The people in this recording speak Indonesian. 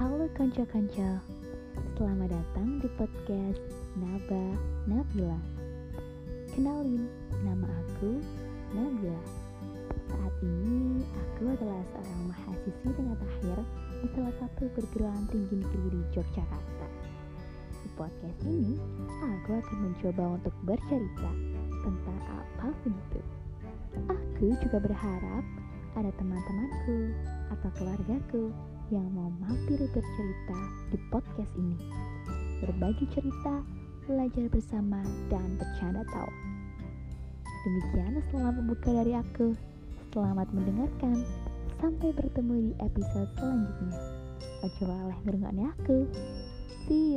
konco-konco Selamat datang di podcast Naba Nabila. Kenalin, nama aku Nabila. Saat ini aku adalah seorang mahasiswi tingkat akhir di salah satu perguruan tinggi negeri di Yogyakarta. Di podcast ini, aku akan mencoba untuk bercerita tentang apa pun itu. Aku juga berharap ada teman-temanku atau keluargaku yang mau mampir bercerita di podcast ini. Berbagi cerita, belajar bersama, dan bercanda tawa. Demikian selamat pembuka dari aku. Selamat mendengarkan. Sampai bertemu di episode selanjutnya. Ojo oleh ngerungoknya aku. See.